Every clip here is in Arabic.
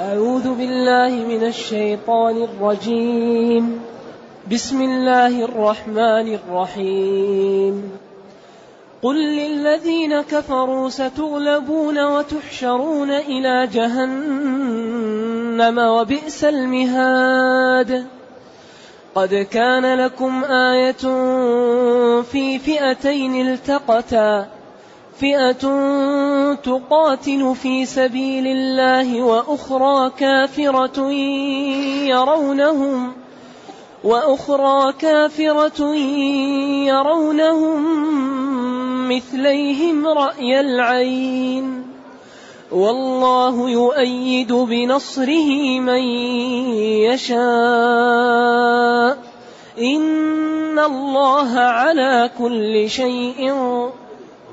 أعوذ بالله من الشيطان الرجيم. بسم الله الرحمن الرحيم. قل للذين كفروا ستغلبون وتحشرون إلى جهنم وبئس المهاد. قد كان لكم آية في فئتين التقتا. فئة تقاتل في سبيل الله وأخرى كافرة يرونهم وأخرى كافرة يرونهم مثليهم رأي العين والله يؤيد بنصره من يشاء إن الله على كل شيء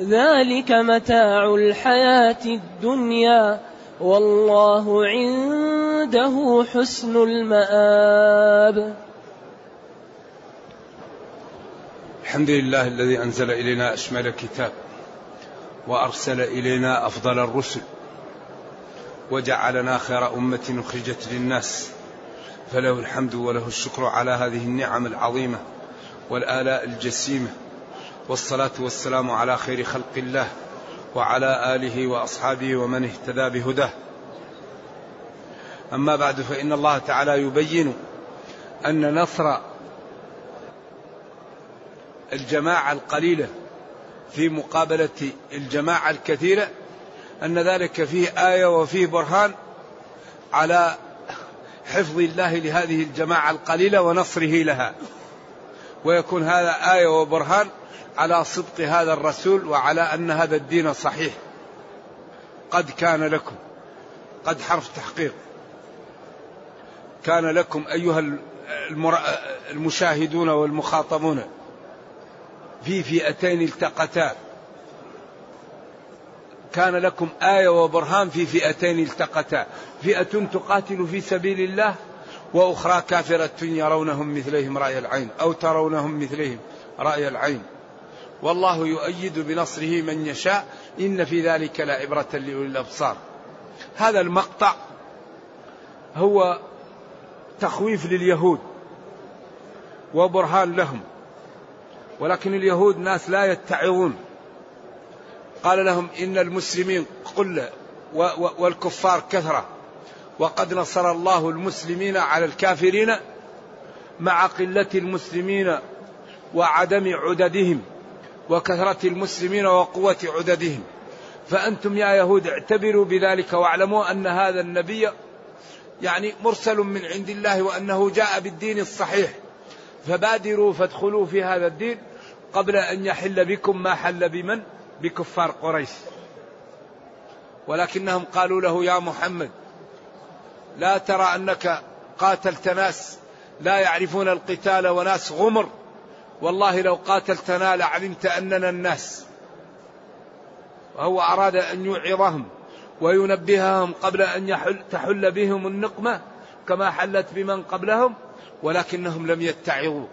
ذلك متاع الحياة الدنيا والله عنده حسن المآب. الحمد لله الذي أنزل إلينا أشمل كتاب وأرسل إلينا أفضل الرسل وجعلنا خير أمة أخرجت للناس فله الحمد وله الشكر على هذه النعم العظيمة والآلاء الجسيمة والصلاة والسلام على خير خلق الله وعلى آله وأصحابه ومن اهتدى بهداه. أما بعد فإن الله تعالى يبين أن نصر الجماعة القليلة في مقابلة الجماعة الكثيرة أن ذلك فيه آية وفيه برهان على حفظ الله لهذه الجماعة القليلة ونصره لها. ويكون هذا آية وبرهان على صدق هذا الرسول وعلى أن هذا الدين صحيح. قد كان لكم قد حرف تحقيق. كان لكم أيها المشاهدون والمخاطبون في فئتين التقتا. كان لكم آية وبرهان في فئتين التقتا. فئة تقاتل في سبيل الله وأخرى كافرة يرونهم مثليهم رأي العين أو ترونهم مثليهم رأي العين. والله يؤيد بنصره من يشاء إن في ذلك لعبرة لأولي الأبصار. هذا المقطع هو تخويف لليهود وبرهان لهم ولكن اليهود ناس لا يتعظون. قال لهم إن المسلمين قلة والكفار كثرة وقد نصر الله المسلمين على الكافرين مع قلة المسلمين وعدم عددهم. وكثرة المسلمين وقوة عددهم. فأنتم يا يهود اعتبروا بذلك واعلموا أن هذا النبي يعني مرسل من عند الله وأنه جاء بالدين الصحيح. فبادروا فادخلوا في هذا الدين قبل أن يحل بكم ما حل بمن؟ بكفار قريش. ولكنهم قالوا له يا محمد لا ترى أنك قاتلت ناس لا يعرفون القتال وناس غمر. والله لو قاتلتنا لعلمت أننا الناس. وهو أراد أن يوعظهم وينبههم قبل أن يحل تحل بهم النقمة كما حلت بمن قبلهم ولكنهم لم يتعظوا.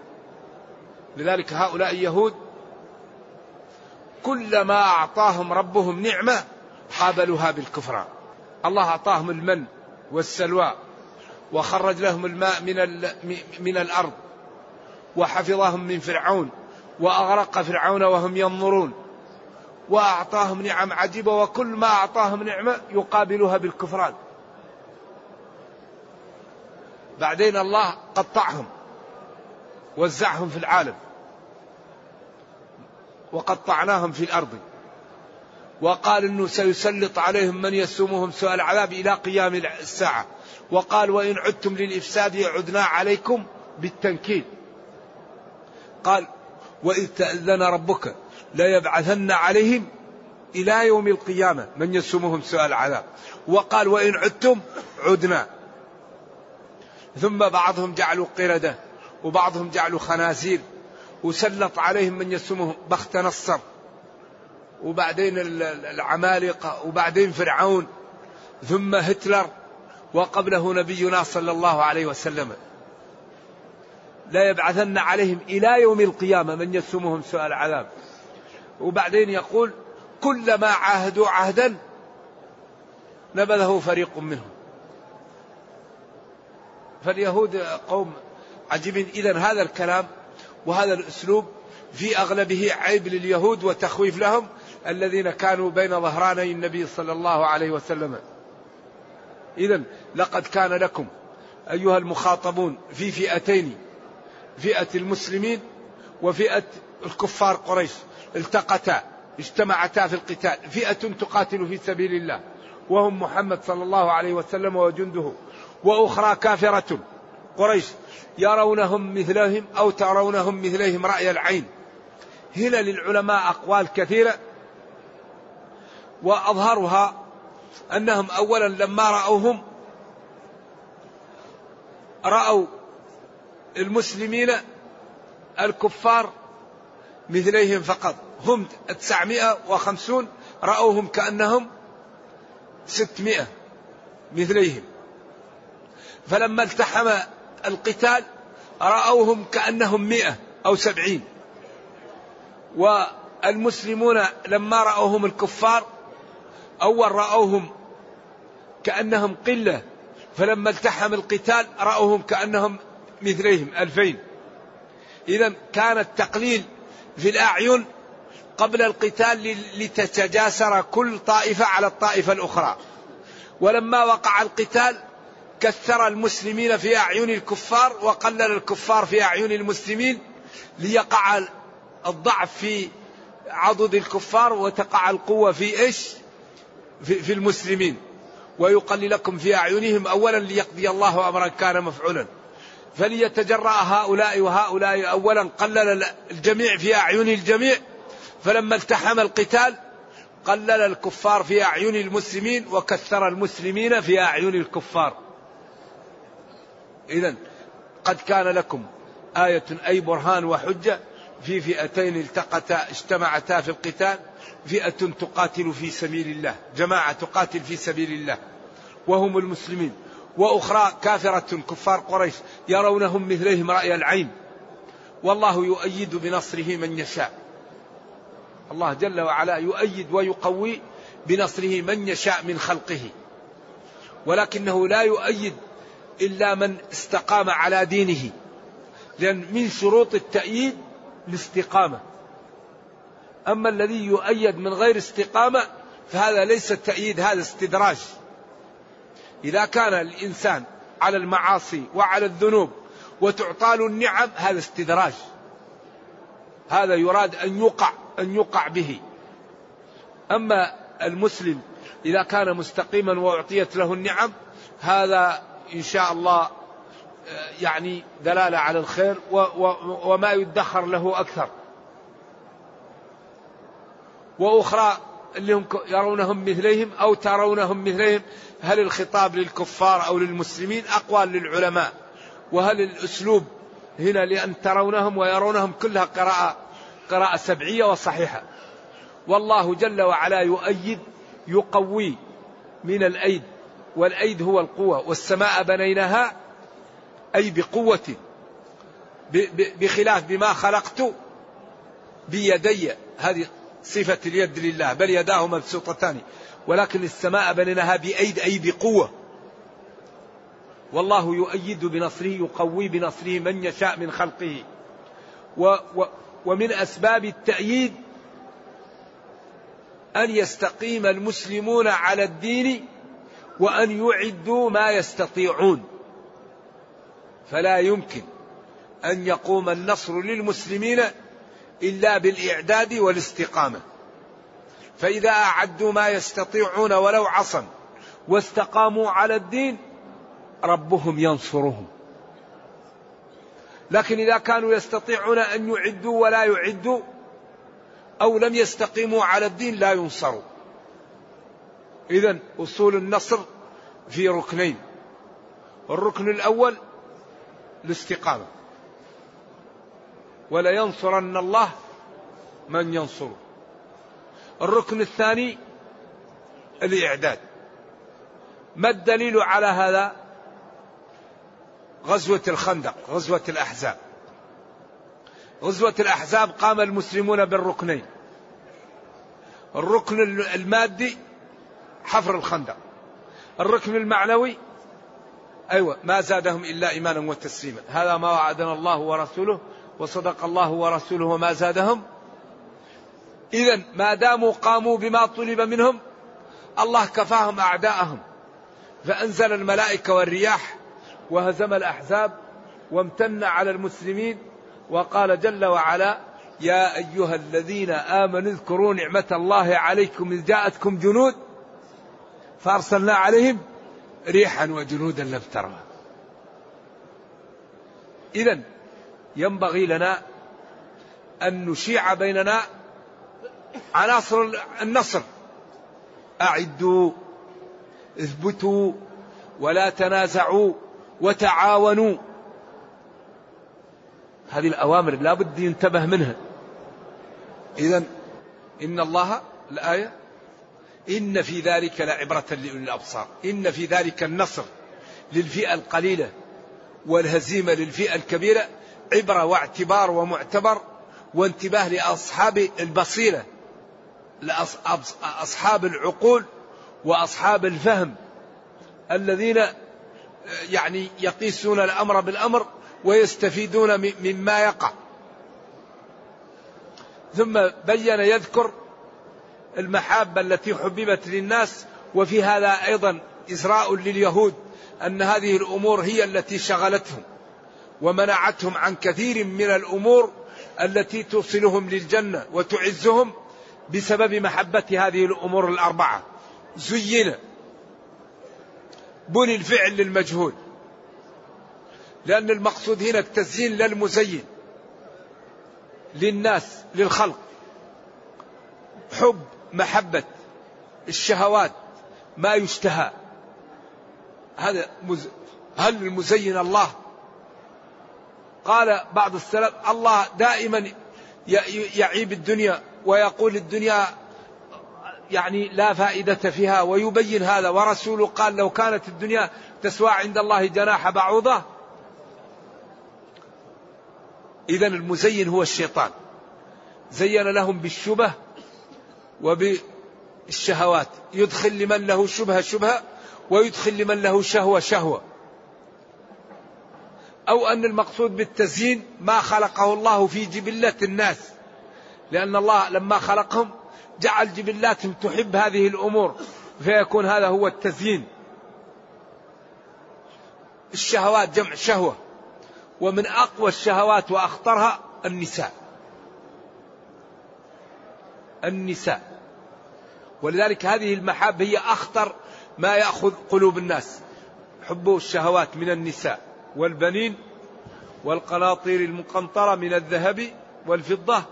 لذلك هؤلاء اليهود كلما أعطاهم ربهم نعمة قابلوها بالكفران الله أعطاهم المن والسلوى وخرج لهم الماء من, من الأرض. وحفظهم من فرعون وأغرق فرعون وهم ينظرون وأعطاهم نعم عجيبة وكل ما أعطاهم نعمة يقابلها بالكفران. بعدين الله قطعهم وزعهم في العالم وقطعناهم في الأرض وقال إنه سيسلط عليهم من يسومهم سوء العذاب إلى قيام الساعة. وقال وإن عدتم للإفساد عدنا عليكم بالتنكيل. قال وإذ تأذن ربك ليبعثن عليهم إلى يوم القيامة. من يسومهم سوء العذاب. وقال وإن عدتم عدنا. ثم بعضهم جعلوا قردة وبعضهم جعلوا خنازير. وسلط عليهم من يسومهم بخت نصر. وبعدين العمالقة وبعدين فرعون. ثم هتلر. وقبله نبينا صلى الله عليه وسلم. لا يبعثن عليهم إلى يوم القيامة من يسومهم سوء العذاب. وبعدين يقول كلما عاهدوا عهدا نبذه فريق منهم. فاليهود قوم عجيبين إذا هذا الكلام وهذا الأسلوب في أغلبه عيب لليهود وتخويف لهم الذين كانوا بين ظهراني النبي صلى الله عليه وسلم. إذا لقد كان لكم أيها المخاطبون في فئتين فئة المسلمين وفئة الكفار قريش التقتا اجتمعتا في القتال. فئة تقاتل في سبيل الله. وهم محمد صلى الله عليه وسلم وجنده. وأخرى كافرة. قريش يرونهم مثلهم أو ترونهم مثلهم رأي العين. هنا للعلماء أقوال كثيرة. وأظهرها أنهم أولا لما رأوهم رأوا المسلمين الكفار مثليهم فقط. هم 950 رأوهم كأنهم 600 مثليهم. فلما التحم القتال رأوهم كأنهم مئة أو سبعين. والمسلمون لما رأوهم الكفار أول رأوهم كأنهم قلة. فلما التحم القتال رأوهم كأنهم مثليهم ألفين. إذا كان التقليل في الأعين قبل القتال لتتجاسر كل طائفة على الطائفة الأخرى. ولما وقع القتال كثر المسلمين في أعين الكفار وقلل الكفار في أعين المسلمين ليقع الضعف في عضد الكفار وتقع القوة في إيش؟ في, في المسلمين. ويقللكم في أعينهم أولا ليقضي الله أمرا كان مفعولا. فليتجرأ هؤلاء وهؤلاء أولا قلل الجميع في أعين الجميع فلما التحم القتال قلل الكفار في أعين المسلمين وكثر المسلمين في أعين الكفار. إذا قد كان لكم آية أي برهان وحجة في فئتين التقتا اجتمعتا في القتال فئة تقاتل في سبيل الله جماعة تقاتل في سبيل الله وهم المسلمين. وأخرى كافرة كفار قريش يرونهم مثليهم رأي العين. والله يؤيد بنصره من يشاء. الله جل وعلا يؤيد ويقوي بنصره من يشاء من خلقه. ولكنه لا يؤيد إلا من استقام على دينه. لأن من شروط التأييد الاستقامة. أما الذي يؤيد من غير استقامة فهذا ليس التأييد هذا استدراج. إذا كان الإنسان على المعاصي وعلى الذنوب وتعطى له النعم هذا استدراج. هذا يراد أن يقع أن يقع به. أما المسلم إذا كان مستقيما وأعطيت له النعم هذا إن شاء الله يعني دلالة على الخير وما يدخر له أكثر. وأخرى اللي هم يرونهم مثليهم أو ترونهم مثليهم هل الخطاب للكفار أو للمسلمين أقوال للعلماء؟ وهل الأسلوب هنا لأن ترونهم ويرونهم كلها قراءة قراءة سبعية وصحيحة. والله جل وعلا يؤيد يقوي من الأيد والأيد هو القوة. والسماء بنيناها أي بقوة بخلاف بما خلقت بيدي. هذه صفة اليد لله بل يداه مبسوطتان. ولكن السماء بنيناها بأيد أي بقوة. والله يؤيد بنصره يقوي بنصره من يشاء من خلقه. و و ومن أسباب التأييد أن يستقيم المسلمون على الدين وأن يعدوا ما يستطيعون. فلا يمكن أن يقوم النصر للمسلمين إلا بالإعداد والاستقامة. فإذا أعدوا ما يستطيعون ولو عصا واستقاموا على الدين ربهم ينصرهم. لكن إذا كانوا يستطيعون أن يعدوا ولا يعدوا أو لم يستقيموا على الدين لا ينصروا. إذا أصول النصر في ركنين. الركن الأول الاستقامة. ولينصرن الله من ينصره. الركن الثاني الإعداد. ما الدليل على هذا؟ غزوة الخندق غزوة الأحزاب. غزوة الأحزاب قام المسلمون بالركنين. الركن المادي حفر الخندق. الركن المعنوي أيوة ما زادهم إلا إيمانا وتسليما. هذا ما وعدنا الله ورسوله وصدق الله ورسوله وما زادهم إذا ما داموا قاموا بما طلب منهم الله كفاهم أعداءهم. فأنزل الملائكة والرياح وهزم الأحزاب وامتن على المسلمين وقال جل وعلا يا أيها الذين آمنوا اذكروا نعمة الله عليكم إذ جاءتكم جنود فأرسلنا عليهم ريحا وجنودا لم ترها. إذا ينبغي لنا أن نشيع بيننا عناصر النصر. أعدوا اثبتوا ولا تنازعوا وتعاونوا. هذه الأوامر لا بد ينتبه منها. إذا إن الله الآية إن في ذلك لعبرة لأولي الأبصار. إن في ذلك النصر للفئة القليلة والهزيمة للفئة الكبيرة عبرة واعتبار ومعتبر وانتباه لأصحاب البصيرة. لأصحاب العقول وأصحاب الفهم الذين يعني يقيسون الأمر بالأمر ويستفيدون مما يقع. ثم بين يذكر المحابة التي حببت للناس وفي هذا أيضا إزراء لليهود أن هذه الأمور هي التي شغلتهم ومنعتهم عن كثير من الأمور التي توصلهم للجنة وتعزهم بسبب محبة هذه الأمور الأربعة. زين. بني الفعل للمجهول. لأن المقصود هنا التزيين للمزين للناس للخلق. حب محبة الشهوات ما يشتهى. هذا مز... هل المزين الله؟ قال بعض السلف الله دائما يعيب الدنيا ويقول الدنيا يعني لا فائدة فيها ويبين هذا ورسوله قال لو كانت الدنيا تسوى عند الله جناح بعوضة إذا المزين هو الشيطان. زين لهم بالشبه وبالشهوات. يدخل لمن له شبهة شبهة ويدخل لمن له شهوة شهوة. أو أن المقصود بالتزيين ما خلقه الله في جبلة الناس. لأن الله لما خلقهم جعل جبلاتهم تحب هذه الأمور فيكون هذا هو التزيين. الشهوات جمع شهوة ومن أقوى الشهوات وأخطرها النساء. النساء. ولذلك هذه المحاب هي أخطر ما يأخذ قلوب الناس. حب الشهوات من النساء والبنين والقناطير المقنطرة من الذهب والفضة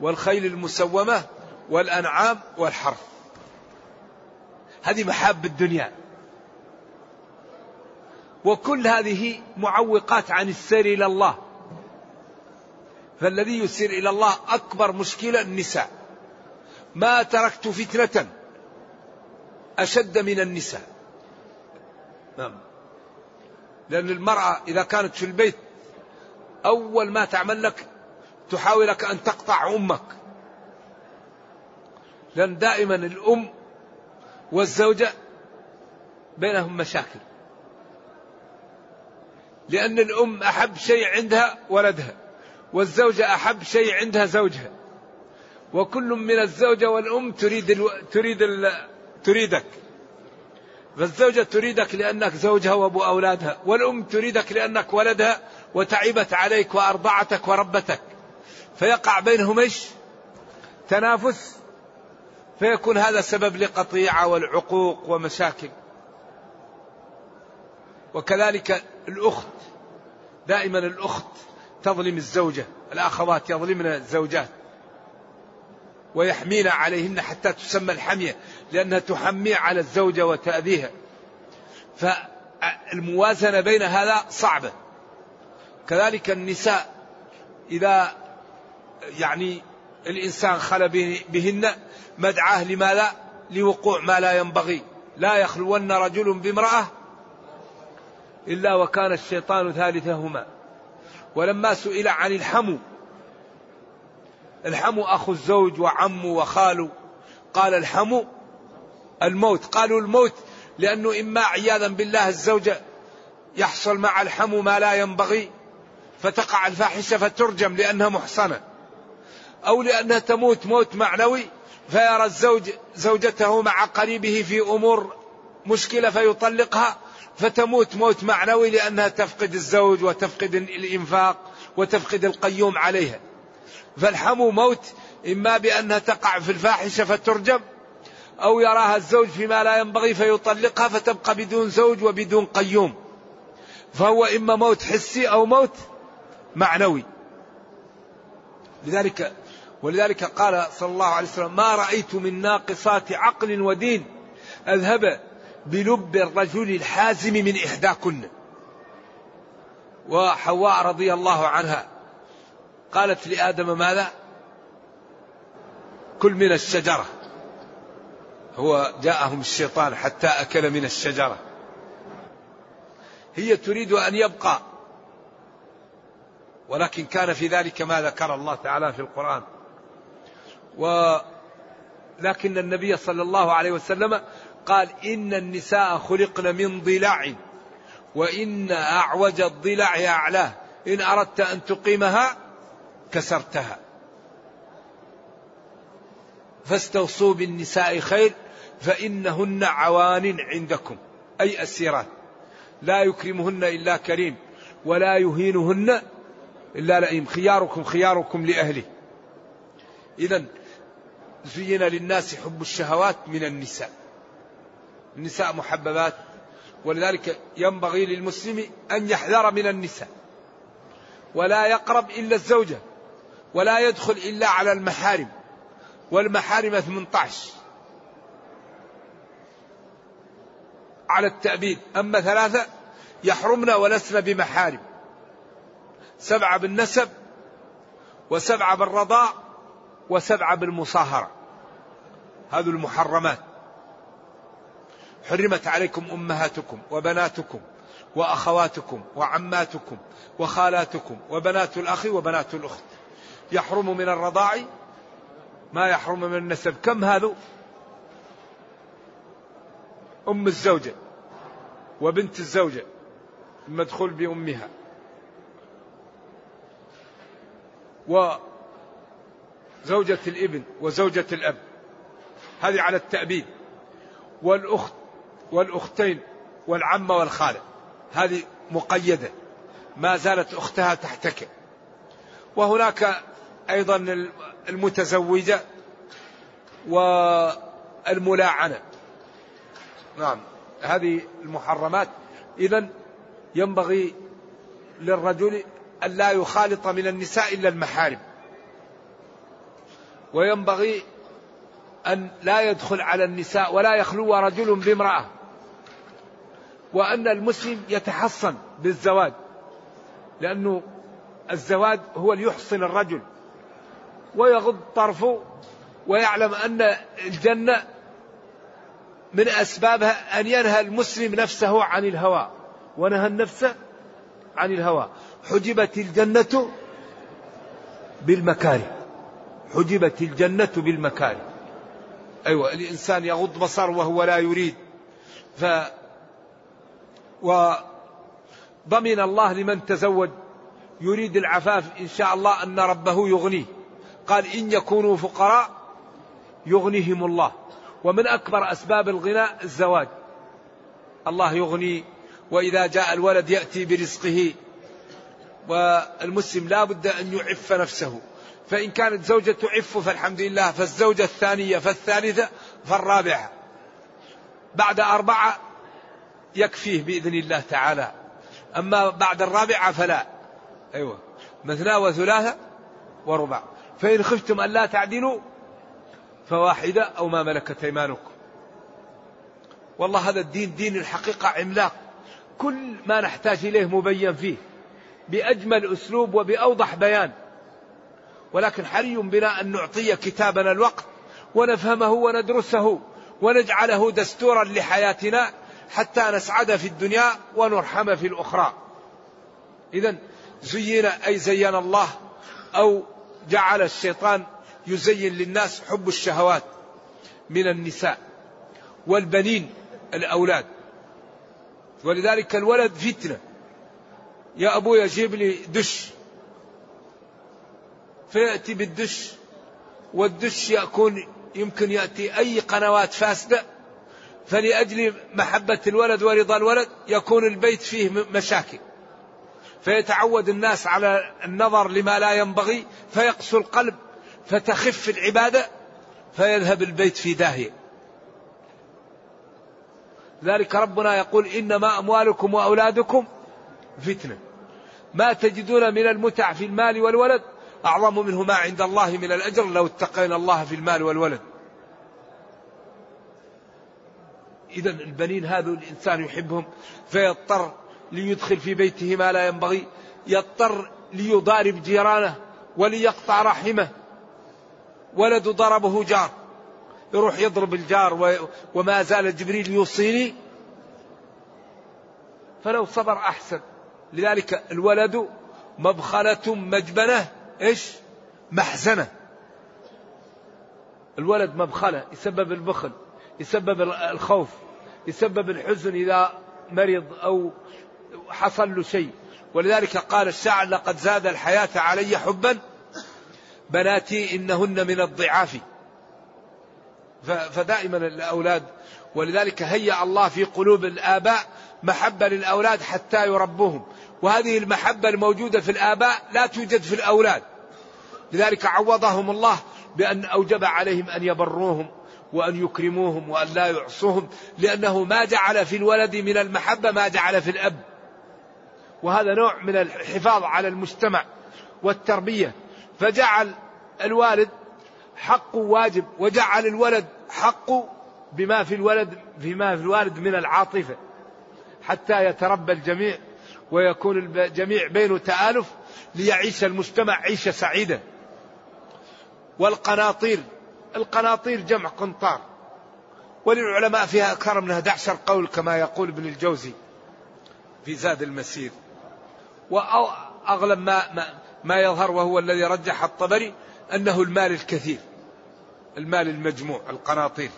والخيل المسومة والأنعام والحرث. هذه محاب الدنيا. وكل هذه معوقات عن السير إلى الله. فالذي يسير إلى الله أكبر مشكلة النساء. ما تركت فتنة أشد من النساء. نعم. لأن المرأة إذا كانت في البيت أول ما تعمل لك تحاولك أن تقطع أمك. لأن دائما الأم والزوجة بينهم مشاكل. لأن الأم أحب شيء عندها ولدها والزوجة أحب شيء عندها زوجها. وكل من الزوجة والأم تريد ألو... تريد ال... تريدك. فالزوجة تريدك لأنك زوجها وأبو أولادها والأم تريدك لأنك ولدها وتعبت عليك وأرضعتك وربتك. فيقع بينهم إيش؟ تنافس. فيكون هذا سبب لقطيعة والعقوق ومشاكل. وكذلك الأخت دائما الأخت تظلم الزوجة الأخوات يظلمن الزوجات. ويحمين عليهن حتى تسمى الحمية لأنها تحمي على الزوجة وتأذيها. فالموازنة بين هذا صعبة. كذلك النساء إذا يعني الإنسان خل بهن مدعاه لماذا لوقوع ما لا ينبغي. لا يخلون رجل بامرأة إلا وكان الشيطان ثالثهما. ولما سئل عن الحمو الحمو أخو الزوج وعمه وخاله قال الحمو الموت. قالوا الموت لأنه إما عياذا بالله الزوجة يحصل مع الحمو ما لا ينبغي فتقع الفاحشة فترجم لأنها محصنة. أو لأنها تموت موت معنوي فيرى الزوج زوجته مع قريبه في أمور مشكلة فيطلقها فتموت موت معنوي لأنها تفقد الزوج وتفقد الإنفاق وتفقد القيوم عليها. فالحمو موت إما بأنها تقع في الفاحشة فترجم أو يراها الزوج فيما لا ينبغي فيطلقها فتبقى بدون زوج وبدون قيوم. فهو إما موت حسي أو موت معنوي. لذلك ولذلك قال صلى الله عليه وسلم ما رأيت من ناقصات عقل ودين أذهب بلب الرجل الحازم من إحداكن. وحواء رضي الله عنها قالت لآدم ماذا؟ كل من الشجرة. هو جاءهم الشيطان حتى أكل من الشجرة. هي تريد أن يبقى ولكن كان في ذلك ما ذكر الله تعالى في القرآن. ولكن النبي صلى الله عليه وسلم قال إن النساء خلقن من ضلع وإن أعوج الضلع أعلاه إن أردت أن تقيمها كسرتها. فاستوصوا بالنساء خير فإنهن عوان عندكم. أي أسيرات لا يكرمهن إلا كريم ولا يهينهن إلا لئيم. خياركم خياركم لأهله. إذا زين للناس حب الشهوات من النساء. النساء محببات ولذلك ينبغي للمسلم أن يحذر من النساء. ولا يقرب إلا الزوجة ولا يدخل إلا على المحارم والمحارم 18 على التأبيد أما ثلاثة يحرمن ولسن بمحارم. سبعة بالنسب وسبعة بالرضاء وسبعة بالمصاهرة. هذه المحرمات. حرمت عليكم أمهاتكم وبناتكم وأخواتكم وعماتكم وخالاتكم وبنات الأخ وبنات الأخت. يحرم من الرضاع ما يحرم من النسب. كم هذا أم الزوجة وبنت الزوجة المدخول بأمها. وزوجة الإبن وزوجة الأب. هذه على التأبيد. والأخت والأختين والعمة والخالة هذه مقيدة. ما زالت أختها تحتك وهناك أيضا المتزوجة والملاعنة. نعم هذه المحرمات. إذا ينبغي للرجل أن لا يخالط من النساء إلا المحارم. وينبغي أن لا يدخل على النساء ولا يخلو رجل بامرأة. وأن المسلم يتحصن بالزواج. لأنه الزواج هو اللي يحصن الرجل. ويغض طرفه ويعلم أن الجنة من أسبابها أن ينهى المسلم نفسه عن الهوى. ونهى النفس عن الهوى. حجبت الجنة بالمكاره. حجبت الجنة بالمكاره. أيوة الإنسان يغض بصر وهو لا يريد. ف وضمن الله لمن تزوج يريد العفاف إن شاء الله أن ربه يغنيه. قال إن يكونوا فقراء يغنيهم الله. ومن أكبر أسباب الغنى الزواج. الله يغني وإذا جاء الولد يأتي برزقه. والمسلم لا بد أن يعف نفسه. فإن كانت زوجة تعف فالحمد لله فالزوجة الثانية فالثالثة فالرابعة. بعد أربعة يكفيه بإذن الله تعالى. أما بعد الرابعة فلا. أيوة. مثنى وثلاثة وربع. فإن خفتم أن لا تعدلوا فواحدة أو ما ملكت أيمانكم. والله هذا الدين دين الحقيقة عملاق. كل ما نحتاج إليه مبين فيه. بأجمل أسلوب وبأوضح بيان. ولكن حري بنا أن نعطي كتابنا الوقت ونفهمه وندرسه ونجعله دستورا لحياتنا حتى نسعد في الدنيا ونرحم في الأخرى. إذا زين أي زين الله أو جعل الشيطان يزين للناس حب الشهوات من النساء والبنين الأولاد. ولذلك الولد فتنة. يا أبويا جيب لي دش. فيأتي بالدش والدش يكون يمكن يأتي أي قنوات فاسدة فلأجل محبة الولد ورضا الولد يكون البيت فيه مشاكل. فيتعود الناس على النظر لما لا ينبغي فيقسو القلب فتخف العبادة فيذهب البيت في داهية. ذلك ربنا يقول إنما أموالكم وأولادكم فتنة. ما تجدون من المتع في المال والولد أعظم منه ما عند الله من الأجر لو اتقينا الله في المال والولد. إذا البنين هذا الإنسان يحبهم فيضطر ليدخل في بيته ما لا ينبغي يضطر ليضارب جيرانه وليقطع رحمه. ولد ضربه جار يروح يضرب الجار وما زال جبريل يوصيني. فلو صبر أحسن لذلك الولد مبخلة مجبنة إيش؟ محزنة. الولد مبخلة يسبب البخل يسبب الخوف يسبب الحزن إذا مرض أو حصل له شيء. ولذلك قال الشاعر لقد زاد الحياة علي حبا بناتي إنهن من الضعاف. فدائما الأولاد ولذلك هيأ الله في قلوب الآباء محبة للأولاد حتى يربوهم. وهذه المحبة الموجودة في الآباء لا توجد في الأولاد. لذلك عوضهم الله بأن أوجب عليهم أن يبروهم وأن يكرموهم وأن لا يعصوهم لأنه ما جعل في الولد من المحبة ما جعل في الأب. وهذا نوع من الحفاظ على المجتمع والتربية. فجعل الوالد حقه واجب وجعل الولد حقه بما في الولد بما في الوالد من العاطفة حتى يتربى الجميع. ويكون الجميع بينه تآلف ليعيش المجتمع عيشة سعيدة. والقناطير القناطير جمع قنطار. وللعلماء فيها أكثر من 11 قول كما يقول ابن الجوزي في زاد المسير. وأغلب ما, ما, ما يظهر وهو الذي رجح الطبري أنه المال الكثير. المال المجموع القناطير.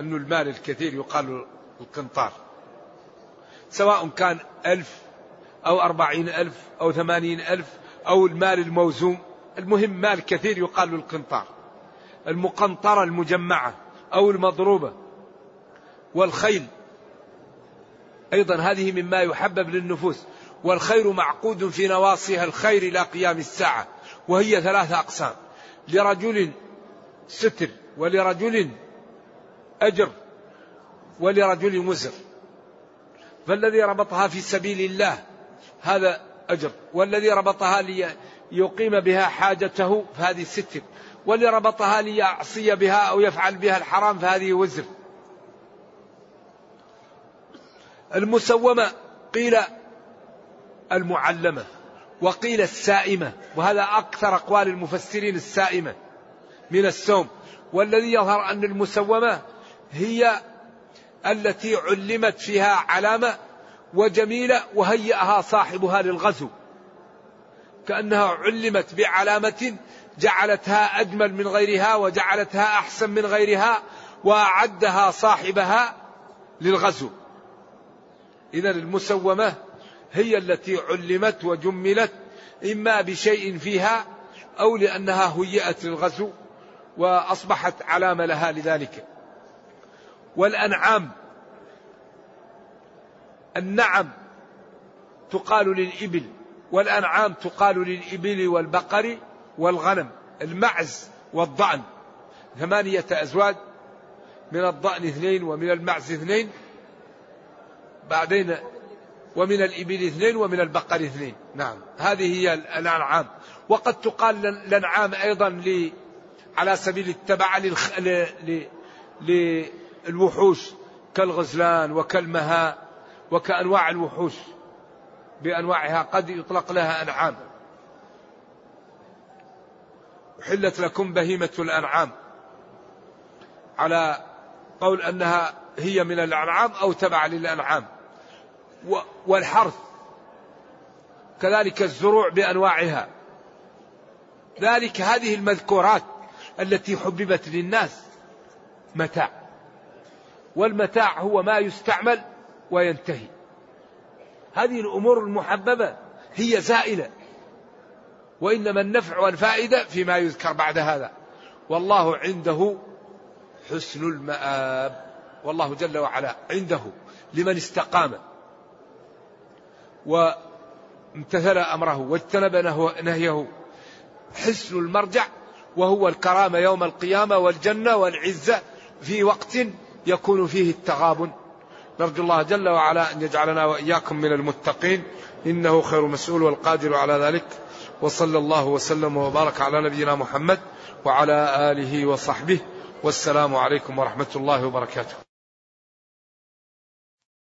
أنه المال الكثير يقال القنطار. سواء كان ألف أو أربعين ألف أو ثمانين ألف أو المال الموزون المهم مال كثير يقال القنطار. المقنطرة المجمعة أو المضروبة. والخيل. أيضا هذه مما يحبب للنفوس. والخير معقود في نواصيها. الخير إلى قيام الساعة. وهي ثلاثة أقسام. لرجل ستر ولرجل أجر ولرجل وزر. فالذي ربطها في سبيل الله هذا أجر. والذي ربطها ليقيم بها حاجته فهذه ستر واللي ربطها ليعصي بها أو يفعل بها الحرام فهذه وزر. المسومة قيل المعلمة وقيل السائمة وهذا أكثر أقوال المفسرين السائمة من السوم والذي يظهر أن المسومة هي التي علمت فيها علامة وجميلة وهيأها صاحبها للغزو. كأنها علمت بعلامة جعلتها أجمل من غيرها وجعلتها أحسن من غيرها وأعدها صاحبها للغزو. إذا المسومة هي التي علمت وجملت إما بشيء فيها أو لأنها هيئت للغزو وأصبحت علامة لها لذلك. والأنعام النعم تقال للإبل والأنعام تقال للإبل والبقر والغنم المعز والضأن. ثمانية أزواج من الضأن اثنين ومن المعز اثنين بعدين ومن الإبل اثنين ومن البقر اثنين. نعم هذه هي الأنعام. وقد تقال الأنعام أيضا على سبيل التبع للخ... ل... ل... للوحوش كالغزلان وكالمهاء. وكأنواع الوحوش بأنواعها قد يطلق لها أنعام. حلت لكم بهيمة الأنعام. على قول أنها هي من الأنعام أو تبع للأنعام. والحرث. كذلك الزروع بأنواعها. ذلك هذه المذكورات التي حببت للناس. متاع. والمتاع هو ما يستعمل وينتهي. هذه الأمور المحببة هي زائلة وإنما النفع والفائدة فيما يذكر بعد هذا. والله عنده حسن المآب. والله جل وعلا عنده لمن استقام وامتثل أمره واجتنب نهيه. حسن المرجع وهو الكرامة يوم القيامة والجنة والعزة في وقت يكون فيه التغابن. نرجو الله جل وعلا أن يجعلنا وإياكم من المتقين. إنه خير مسؤول والقادر على ذلك. وصلى الله وسلم وبارك على نبينا محمد وعلى آله وصحبه. والسلام عليكم ورحمة الله وبركاته.